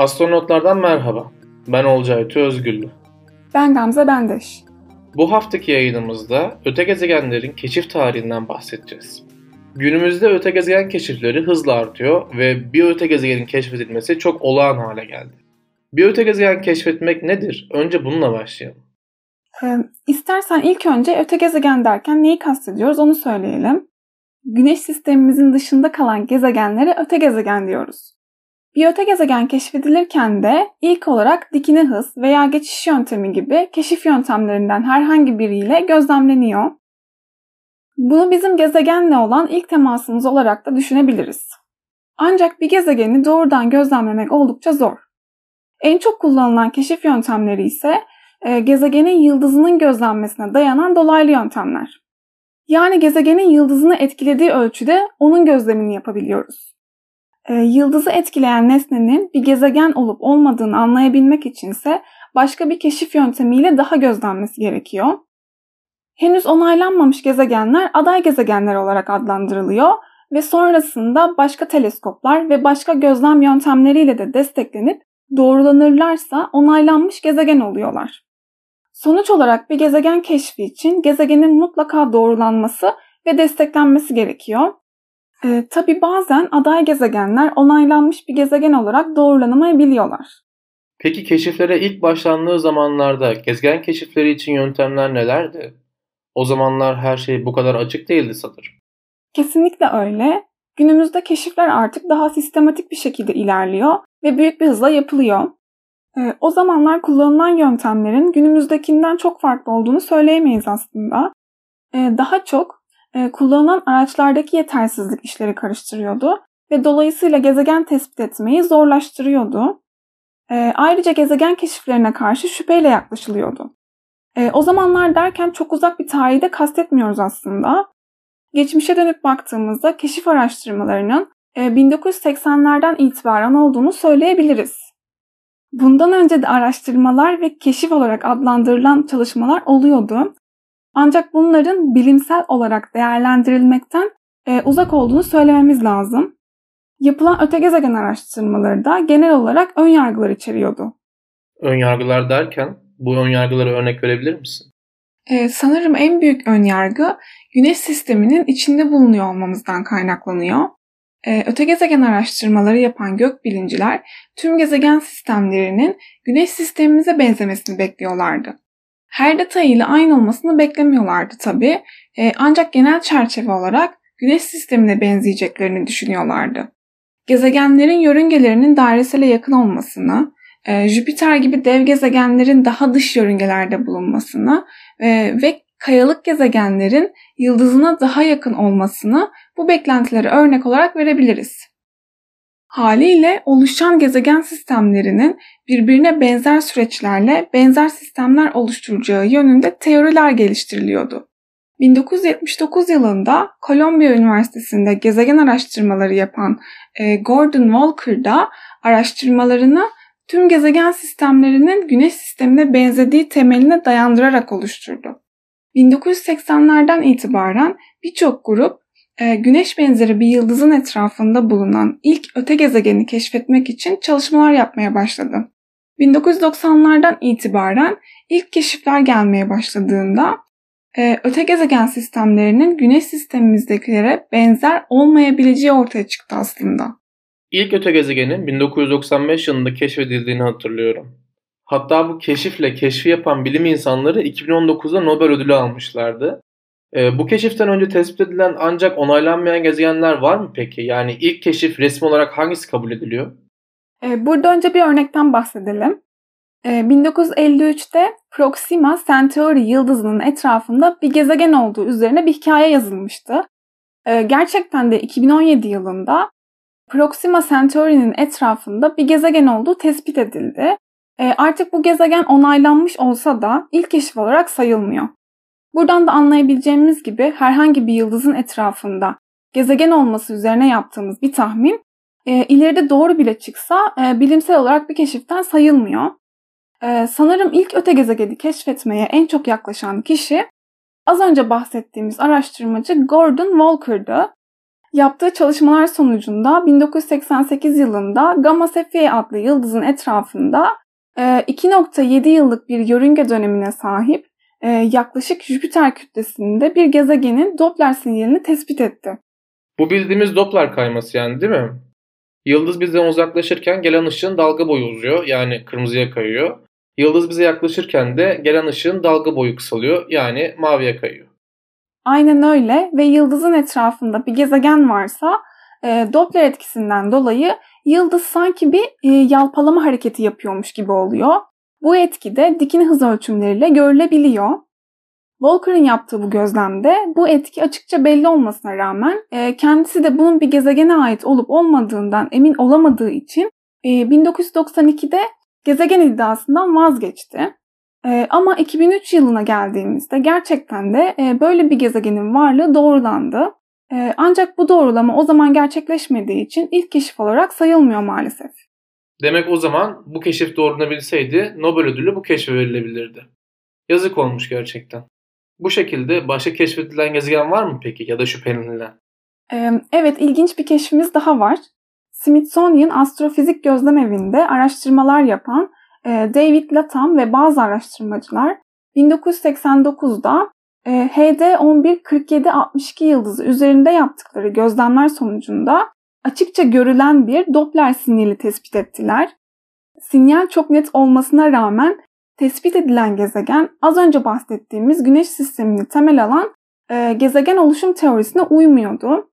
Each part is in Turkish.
Astronotlardan merhaba. Ben Olcay Özgüllü. Ben Gamze Bendeş. Bu haftaki yayınımızda öte gezegenlerin keşif tarihinden bahsedeceğiz. Günümüzde öte gezegen keşifleri hızla artıyor ve bir öte gezegenin keşfedilmesi çok olağan hale geldi. Bir öte gezegen keşfetmek nedir? Önce bununla başlayalım. Ee, istersen ilk önce öte gezegen derken neyi kastediyoruz onu söyleyelim. Güneş sistemimizin dışında kalan gezegenlere öte gezegen diyoruz. Bir öte gezegen keşfedilirken de ilk olarak dikine hız veya geçiş yöntemi gibi keşif yöntemlerinden herhangi biriyle gözlemleniyor. Bunu bizim gezegenle olan ilk temasımız olarak da düşünebiliriz. Ancak bir gezegeni doğrudan gözlemlemek oldukça zor. En çok kullanılan keşif yöntemleri ise e, gezegenin yıldızının gözlenmesine dayanan dolaylı yöntemler. Yani gezegenin yıldızını etkilediği ölçüde onun gözlemini yapabiliyoruz. E, yıldızı etkileyen nesnenin bir gezegen olup olmadığını anlayabilmek içinse başka bir keşif yöntemiyle daha gözlenmesi gerekiyor. Henüz onaylanmamış gezegenler aday gezegenler olarak adlandırılıyor ve sonrasında başka teleskoplar ve başka gözlem yöntemleriyle de desteklenip doğrulanırlarsa onaylanmış gezegen oluyorlar. Sonuç olarak bir gezegen keşfi için gezegenin mutlaka doğrulanması ve desteklenmesi gerekiyor. Ee, Tabi bazen aday gezegenler onaylanmış bir gezegen olarak doğrulanamayabiliyorlar. Peki keşiflere ilk başlandığı zamanlarda gezegen keşifleri için yöntemler nelerdi? O zamanlar her şey bu kadar açık değildi sanırım. Kesinlikle öyle. Günümüzde keşifler artık daha sistematik bir şekilde ilerliyor ve büyük bir hızla yapılıyor. Ee, o zamanlar kullanılan yöntemlerin günümüzdekinden çok farklı olduğunu söyleyemeyiz aslında. Ee, daha çok e, kullanılan araçlardaki yetersizlik işleri karıştırıyordu ve dolayısıyla gezegen tespit etmeyi zorlaştırıyordu. Ee, ayrıca gezegen keşiflerine karşı şüpheyle yaklaşılıyordu. O zamanlar derken çok uzak bir tarihi de kastetmiyoruz aslında. Geçmişe dönüp baktığımızda keşif araştırmalarının 1980'lerden e, itibaren olduğunu söyleyebiliriz. Bundan önce de araştırmalar ve keşif olarak adlandırılan çalışmalar oluyordu. Ancak bunların bilimsel olarak değerlendirilmekten e, uzak olduğunu söylememiz lazım. Yapılan öte gezegen araştırmaları da genel olarak ön yargılar içeriyordu. Ön yargılar derken bu ön yargılara örnek verebilir misin? Ee, sanırım en büyük ön yargı Güneş sisteminin içinde bulunuyor olmamızdan kaynaklanıyor. Ee, öte gezegen araştırmaları yapan gökbilimciler tüm gezegen sistemlerinin Güneş sistemimize benzemesini bekliyorlardı. Her detayıyla aynı olmasını beklemiyorlardı tabi. Ee, ancak genel çerçeve olarak Güneş sistemine benzeyeceklerini düşünüyorlardı. Gezegenlerin yörüngelerinin dairesele yakın olmasını, e, Jüpiter gibi dev gezegenlerin daha dış yörüngelerde bulunmasını e, ve kayalık gezegenlerin yıldızına daha yakın olmasını bu beklentilere örnek olarak verebiliriz. Haliyle oluşan gezegen sistemlerinin birbirine benzer süreçlerle benzer sistemler oluşturacağı yönünde teoriler geliştiriliyordu. 1979 yılında Columbia Üniversitesi'nde gezegen araştırmaları yapan e, Gordon Walker da araştırmalarını tüm gezegen sistemlerinin Güneş sistemine benzediği temeline dayandırarak oluşturdu. 1980'lerden itibaren birçok grup Güneş benzeri bir yıldızın etrafında bulunan ilk öte gezegeni keşfetmek için çalışmalar yapmaya başladı. 1990'lardan itibaren ilk keşifler gelmeye başladığında e, öte gezegen sistemlerinin Güneş sistemimizdekilere benzer olmayabileceği ortaya çıktı aslında. İlk öte gezegenin 1995 yılında keşfedildiğini hatırlıyorum. Hatta bu keşifle keşfi yapan bilim insanları 2019'da Nobel ödülü almışlardı. E, bu keşiften önce tespit edilen ancak onaylanmayan gezegenler var mı peki? Yani ilk keşif resmi olarak hangisi kabul ediliyor? E, burada önce bir örnekten bahsedelim. E, 1953'te Proxima Centauri yıldızının etrafında bir gezegen olduğu üzerine bir hikaye yazılmıştı. E, gerçekten de 2017 yılında Proxima Centauri'nin etrafında bir gezegen olduğu tespit edildi. E, artık bu gezegen onaylanmış olsa da ilk keşif olarak sayılmıyor. Buradan da anlayabileceğimiz gibi herhangi bir yıldızın etrafında gezegen olması üzerine yaptığımız bir tahmin e, ileride doğru bile çıksa e, bilimsel olarak bir keşiften sayılmıyor. E, sanırım ilk öte gezegeni keşfetmeye en çok yaklaşan kişi az önce bahsettiğimiz araştırmacı Gordon Walker'dı. Yaptığı çalışmalar sonucunda 1988 yılında Gamma Cephei adlı yıldızın etrafında 2.7 e, yıllık bir yörünge dönemine sahip e, yaklaşık Jüpiter kütlesinde bir gezegenin Doppler sinyalini tespit etti. Bu bildiğimiz Doppler kayması yani değil mi? Yıldız bizden uzaklaşırken gelen ışığın dalga boyu uzuyor yani kırmızıya kayıyor. Yıldız bize yaklaşırken de gelen ışığın dalga boyu kısalıyor yani maviye kayıyor. Aynen öyle ve yıldızın etrafında bir gezegen varsa e, Doppler etkisinden dolayı yıldız sanki bir e, yalpalama hareketi yapıyormuş gibi oluyor. Bu etki de dikine hız ölçümleriyle görülebiliyor. Volker'ın yaptığı bu gözlemde bu etki açıkça belli olmasına rağmen e, kendisi de bunun bir gezegene ait olup olmadığından emin olamadığı için e, 1992'de gezegen iddiasından vazgeçti. E, ama 2003 yılına geldiğimizde gerçekten de e, böyle bir gezegenin varlığı doğrulandı. E, ancak bu doğrulama o zaman gerçekleşmediği için ilk keşif olarak sayılmıyor maalesef. Demek o zaman bu keşif doğrulanabilseydi Nobel ödülü bu keşfe verilebilirdi. Yazık olmuş gerçekten. Bu şekilde başka keşfedilen gezegen var mı peki ya da şüphelenilen? Evet ilginç bir keşfimiz daha var. Smithsonian Astrofizik Gözlem Evi'nde araştırmalar yapan David Latham ve bazı araştırmacılar 1989'da HD 114762 yıldızı üzerinde yaptıkları gözlemler sonucunda açıkça görülen bir Doppler sinyali tespit ettiler. Sinyal çok net olmasına rağmen tespit edilen gezegen az önce bahsettiğimiz Güneş sistemini temel alan e, gezegen oluşum teorisine uymuyordu.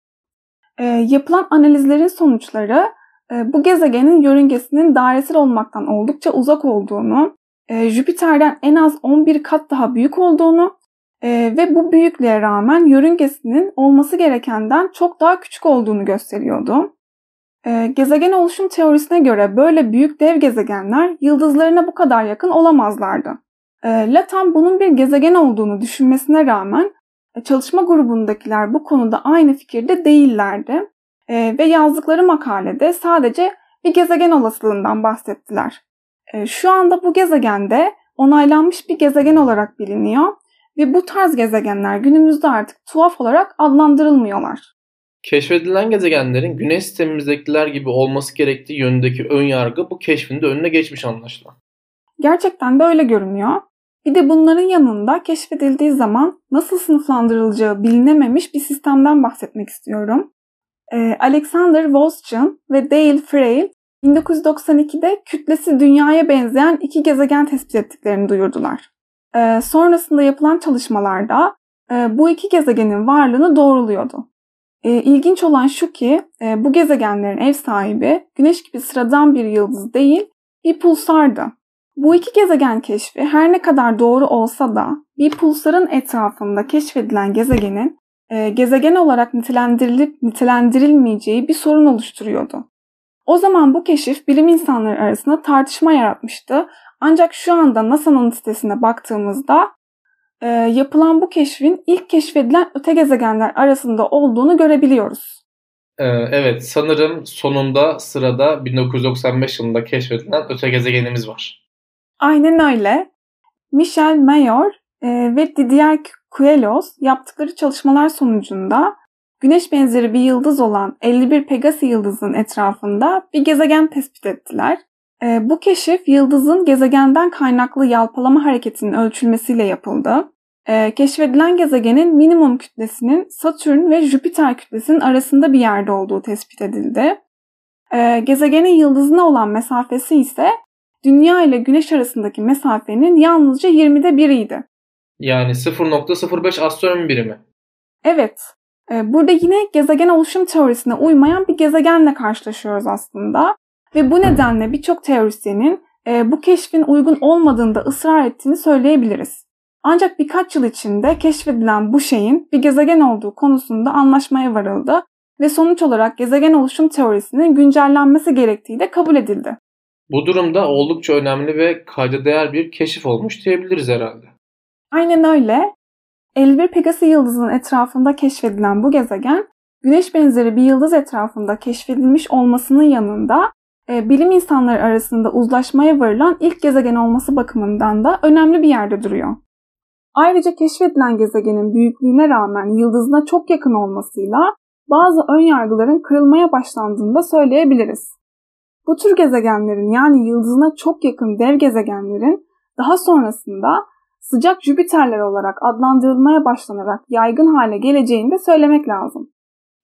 E, yapılan analizlerin sonuçları e, bu gezegenin yörüngesinin dairesel olmaktan oldukça uzak olduğunu, e, Jüpiter'den en az 11 kat daha büyük olduğunu e, ve bu büyüklüğe rağmen yörüngesinin olması gerekenden çok daha küçük olduğunu gösteriyordu. E, gezegen oluşum teorisine göre böyle büyük dev gezegenler yıldızlarına bu kadar yakın olamazlardı. E, Latham bunun bir gezegen olduğunu düşünmesine rağmen e, çalışma grubundakiler bu konuda aynı fikirde değillerdi e, ve yazdıkları makalede sadece bir gezegen olasılığından bahsettiler. E, şu anda bu gezegende onaylanmış bir gezegen olarak biliniyor ve bu tarz gezegenler günümüzde artık tuhaf olarak adlandırılmıyorlar. Keşfedilen gezegenlerin güneş sistemimizdekiler gibi olması gerektiği yönündeki ön yargı bu keşfin de önüne geçmiş anlaşılan. Gerçekten de öyle görünüyor. Bir de bunların yanında keşfedildiği zaman nasıl sınıflandırılacağı bilinememiş bir sistemden bahsetmek istiyorum. Ee, Alexander Wolszczyn ve Dale Frail 1992'de kütlesi dünyaya benzeyen iki gezegen tespit ettiklerini duyurdular. Ee, sonrasında yapılan çalışmalarda e, bu iki gezegenin varlığını doğruluyordu. E, ilginç olan şu ki e, bu gezegenlerin ev sahibi Güneş gibi sıradan bir yıldız değil, bir pulsardı. Bu iki gezegen keşfi her ne kadar doğru olsa da bir pulsarın etrafında keşfedilen gezegenin e, gezegen olarak nitelendirilip nitelendirilmeyeceği bir sorun oluşturuyordu. O zaman bu keşif bilim insanları arasında tartışma yaratmıştı. Ancak şu anda NASA'nın sitesine baktığımızda e, yapılan bu keşfin ilk keşfedilen öte gezegenler arasında olduğunu görebiliyoruz. Ee, evet sanırım sonunda sırada 1995 yılında keşfedilen öte gezegenimiz var. Aynen öyle. Michel Mayor e, ve Didier Queloz yaptıkları çalışmalar sonucunda Güneş benzeri bir yıldız olan 51 Pegasi yıldızının etrafında bir gezegen tespit ettiler. E, bu keşif yıldızın gezegenden kaynaklı yalpalama hareketinin ölçülmesiyle yapıldı. E, keşfedilen gezegenin minimum kütlesinin Satürn ve Jüpiter kütlesinin arasında bir yerde olduğu tespit edildi. E, gezegenin yıldızına olan mesafesi ise Dünya ile Güneş arasındaki mesafenin yalnızca 20'de biriydi. Yani 0.05 astronomi birimi. Evet. E, burada yine gezegen oluşum teorisine uymayan bir gezegenle karşılaşıyoruz aslında. Ve bu nedenle birçok teorisyenin e, bu keşfin uygun olmadığında ısrar ettiğini söyleyebiliriz. Ancak birkaç yıl içinde keşfedilen bu şeyin bir gezegen olduğu konusunda anlaşmaya varıldı ve sonuç olarak gezegen oluşum teorisinin güncellenmesi gerektiği de kabul edildi. Bu durumda oldukça önemli ve kayda değer bir keşif olmuş diyebiliriz herhalde. Aynen öyle. 51 Pegasi yıldızının etrafında keşfedilen bu gezegen, Güneş benzeri bir yıldız etrafında keşfedilmiş olmasının yanında bilim insanları arasında uzlaşmaya varılan ilk gezegen olması bakımından da önemli bir yerde duruyor. Ayrıca keşfedilen gezegenin büyüklüğüne rağmen yıldızına çok yakın olmasıyla bazı ön yargıların kırılmaya başlandığını da söyleyebiliriz. Bu tür gezegenlerin yani yıldızına çok yakın dev gezegenlerin daha sonrasında sıcak Jüpiterler olarak adlandırılmaya başlanarak yaygın hale geleceğini de söylemek lazım.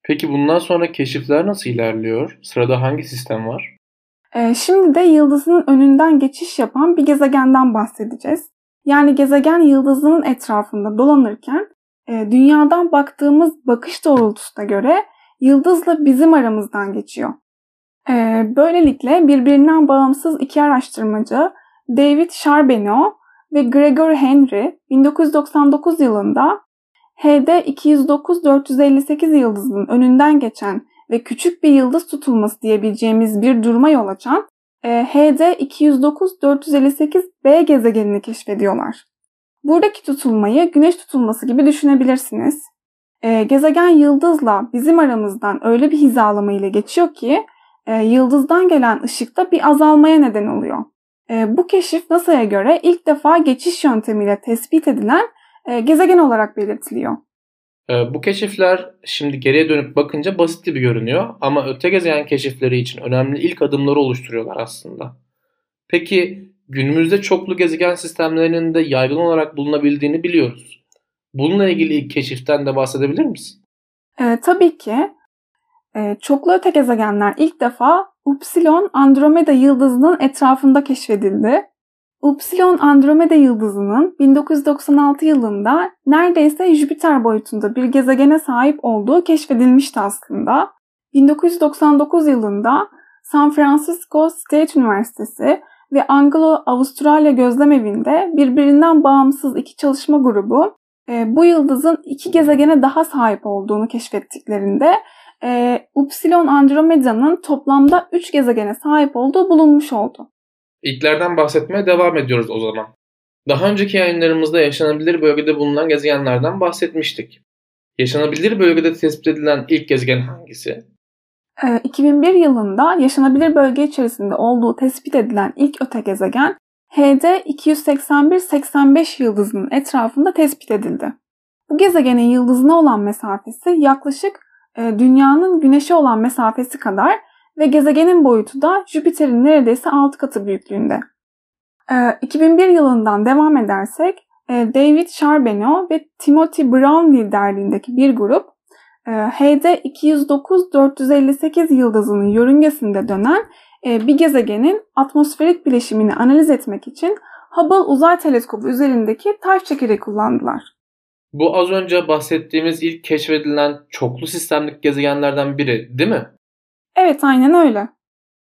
Peki bundan sonra keşifler nasıl ilerliyor? Sırada hangi sistem var? Ee, şimdi de yıldızının önünden geçiş yapan bir gezegenden bahsedeceğiz. Yani gezegen yıldızının etrafında dolanırken e, dünyadan baktığımız bakış doğrultusuna göre yıldızla bizim aramızdan geçiyor. E, böylelikle birbirinden bağımsız iki araştırmacı David Charbonneau ve Gregor Henry 1999 yılında HD 209 458 yıldızının önünden geçen ve küçük bir yıldız tutulması diyebileceğimiz bir duruma yol açan e, HD 209 458 b gezegenini keşfediyorlar. Buradaki tutulmayı güneş tutulması gibi düşünebilirsiniz. E, gezegen yıldızla bizim aramızdan öyle bir hizalama ile geçiyor ki e, yıldızdan gelen ışıkta bir azalmaya neden oluyor. E, bu keşif NASA'ya göre ilk defa geçiş yöntemiyle tespit edilen e, gezegen olarak belirtiliyor. E, bu keşifler şimdi geriye dönüp bakınca basit gibi görünüyor ama öte gezegen keşifleri için önemli ilk adımları oluşturuyorlar aslında. Peki günümüzde çoklu gezegen sistemlerinin de yaygın olarak bulunabildiğini biliyoruz. Bununla ilgili ilk keşiften de bahsedebilir misin? E, tabii ki. E, çoklu öte gezegenler ilk defa Upsilon Andromeda yıldızının etrafında keşfedildi. Upsilon Andromeda yıldızının 1996 yılında neredeyse Jüpiter boyutunda bir gezegene sahip olduğu keşfedilmişti aslında. 1999 yılında San Francisco State Üniversitesi ve Anglo-Avustralya Gözlemevinde birbirinden bağımsız iki çalışma grubu e, bu yıldızın iki gezegene daha sahip olduğunu keşfettiklerinde e, Upsilon Andromeda'nın toplamda 3 gezegene sahip olduğu bulunmuş oldu. İlklerden bahsetmeye devam ediyoruz o zaman. Daha önceki yayınlarımızda yaşanabilir bölgede bulunan gezegenlerden bahsetmiştik. Yaşanabilir bölgede tespit edilen ilk gezegen hangisi? 2001 yılında yaşanabilir bölge içerisinde olduğu tespit edilen ilk öte gezegen HD 281-85 yıldızının etrafında tespit edildi. Bu gezegenin yıldızına olan mesafesi yaklaşık e, Dünya'nın Güneş'e olan mesafesi kadar ve gezegenin boyutu da Jüpiter'in neredeyse 6 katı büyüklüğünde. 2001 e, yılından devam edersek e, David Charbonneau ve Timothy Brown liderliğindeki bir grup HD 209 458 yıldızının yörüngesinde dönen bir gezegenin atmosferik bileşimini analiz etmek için Hubble Uzay Teleskobu üzerindeki taş çekeri kullandılar. Bu az önce bahsettiğimiz ilk keşfedilen çoklu sistemlik gezegenlerden biri değil mi? Evet aynen öyle.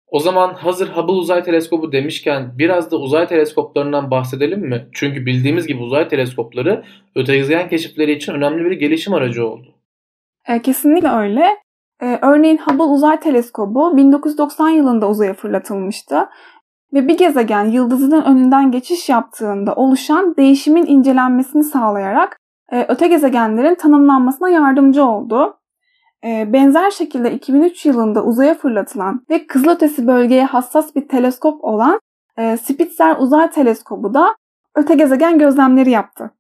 O zaman hazır Hubble Uzay Teleskobu demişken biraz da uzay teleskoplarından bahsedelim mi? Çünkü bildiğimiz gibi uzay teleskopları öte gezegen keşifleri için önemli bir gelişim aracı oldu. E, kesinlikle öyle. E, örneğin Hubble Uzay Teleskobu 1990 yılında uzaya fırlatılmıştı ve bir gezegen yıldızının önünden geçiş yaptığında oluşan değişimin incelenmesini sağlayarak e, öte gezegenlerin tanımlanmasına yardımcı oldu. E, benzer şekilde 2003 yılında uzaya fırlatılan ve kızılötesi bölgeye hassas bir teleskop olan e, Spitzer Uzay Teleskobu da öte gezegen gözlemleri yaptı.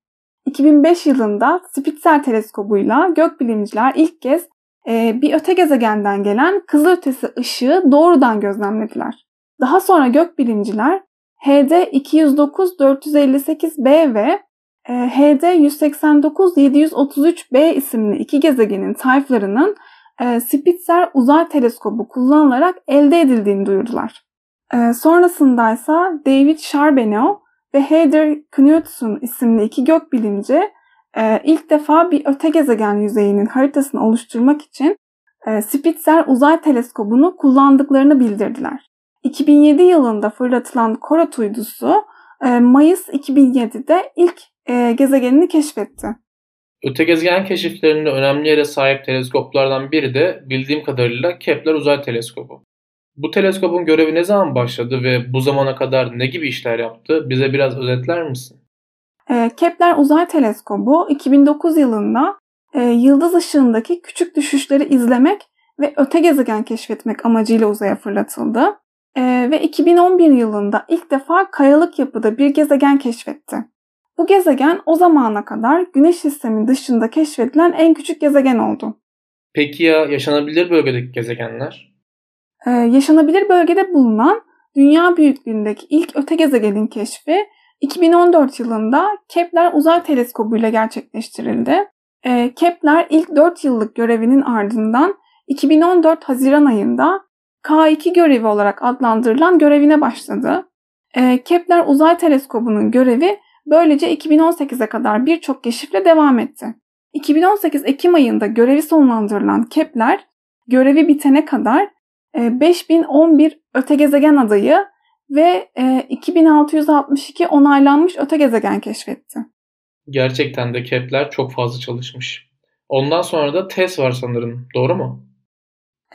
2005 yılında Spitzer teleskobuyla gökbilimciler ilk kez bir öte gezegenden gelen kızılötesi ışığı doğrudan gözlemlediler. Daha sonra gökbilimciler HD 209 458 b ve ee, HD 189-733b isimli iki gezegenin tayflarının e, Spitzer Uzay Teleskobu kullanılarak elde edildiğini duyurdular. E, sonrasında ise David Charbonneau ve Heather Knudsen isimli iki gökbilimci e, ilk defa bir öte gezegen yüzeyinin haritasını oluşturmak için Spitzer Uzay Teleskobu'nu kullandıklarını bildirdiler. 2007 yılında fırlatılan Korat uydusu Mayıs 2007'de ilk e, gezegenini keşfetti. Öte gezegen keşiflerinde önemli yere sahip teleskoplardan biri de bildiğim kadarıyla Kepler Uzay Teleskobu. Bu teleskopun görevi ne zaman başladı ve bu zamana kadar ne gibi işler yaptı? Bize biraz özetler misin? E, Kepler Uzay Teleskobu 2009 yılında e, yıldız ışığındaki küçük düşüşleri izlemek ve öte gezegen keşfetmek amacıyla uzaya fırlatıldı. E, ve 2011 yılında ilk defa kayalık yapıda bir gezegen keşfetti. Bu gezegen o zamana kadar Güneş sistemi dışında keşfedilen en küçük gezegen oldu. Peki ya yaşanabilir bölgedeki gezegenler? Ee, yaşanabilir bölgede bulunan dünya büyüklüğündeki ilk öte gezegenin keşfi 2014 yılında Kepler Uzay Teleskobu ile gerçekleştirildi. Ee, Kepler ilk 4 yıllık görevinin ardından 2014 Haziran ayında K2 görevi olarak adlandırılan görevine başladı. Ee, Kepler Uzay Teleskobu'nun görevi böylece 2018'e kadar birçok keşifle devam etti. 2018 Ekim ayında görevi sonlandırılan Kepler, görevi bitene kadar 5011 e, öte gezegen adayı ve 2662 e, onaylanmış öte gezegen keşfetti. Gerçekten de Kepler çok fazla çalışmış. Ondan sonra da TESS var sanırım. Doğru mu?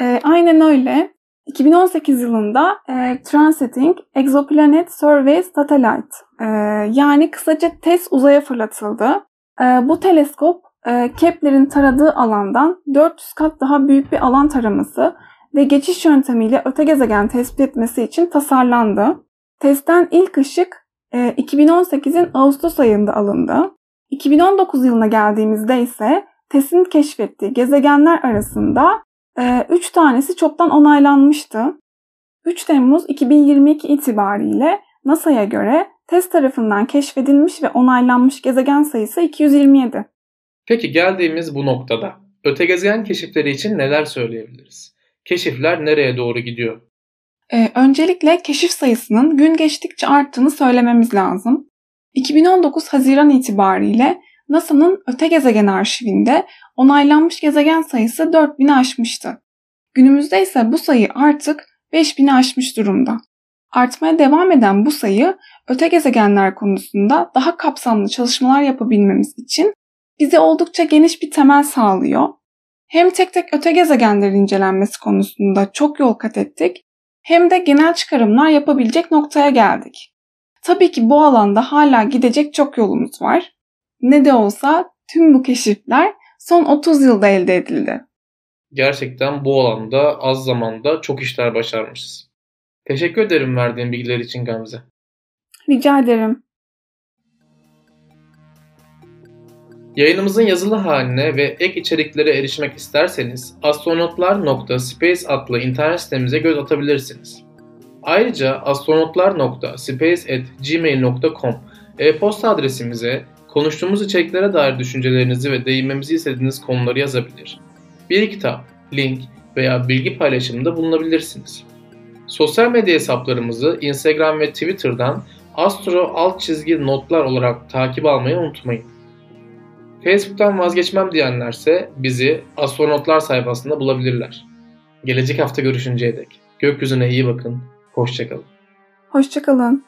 E, aynen öyle. 2018 yılında e, Transiting Exoplanet Survey Satellite e, yani kısaca TESS uzaya fırlatıldı. E, bu teleskop e, Kepler'in taradığı alandan 400 kat daha büyük bir alan taraması ve geçiş yöntemiyle öte gezegen tespit etmesi için tasarlandı. Testten ilk ışık e, 2018'in Ağustos ayında alındı. 2019 yılına geldiğimizde ise TES'in keşfettiği gezegenler arasında 3 e, tanesi çoktan onaylanmıştı. 3 Temmuz 2022 itibariyle NASA'ya göre TES tarafından keşfedilmiş ve onaylanmış gezegen sayısı 227. Peki geldiğimiz bu noktada öte gezegen keşifleri için neler söyleyebiliriz? Keşifler nereye doğru gidiyor? Ee, öncelikle keşif sayısının gün geçtikçe arttığını söylememiz lazım. 2019 Haziran itibariyle NASA'nın öte gezegen arşivinde onaylanmış gezegen sayısı 4000'i aşmıştı. Günümüzde ise bu sayı artık 5000'i aşmış durumda. Artmaya devam eden bu sayı öte gezegenler konusunda daha kapsamlı çalışmalar yapabilmemiz için bize oldukça geniş bir temel sağlıyor. Hem tek tek öte gezegenlerin incelenmesi konusunda çok yol kat ettik hem de genel çıkarımlar yapabilecek noktaya geldik. Tabii ki bu alanda hala gidecek çok yolumuz var. Ne de olsa tüm bu keşifler son 30 yılda elde edildi. Gerçekten bu alanda az zamanda çok işler başarmışız. Teşekkür ederim verdiğin bilgiler için Gamze. Rica ederim. Yayınımızın yazılı haline ve ek içeriklere erişmek isterseniz astronotlar.space adlı internet sitemize göz atabilirsiniz. Ayrıca astronotlar.space.gmail.com e-posta adresimize konuştuğumuz içeriklere dair düşüncelerinizi ve değinmemizi istediğiniz konuları yazabilir. Bir kitap, link veya bilgi paylaşımında bulunabilirsiniz. Sosyal medya hesaplarımızı Instagram ve Twitter'dan astro alt çizgi notlar olarak takip almayı unutmayın. Facebook'tan vazgeçmem diyenlerse bizi astronotlar sayfasında bulabilirler. Gelecek hafta görüşünceye dek. Gökyüzüne iyi bakın. Hoşçakalın. Hoşçakalın.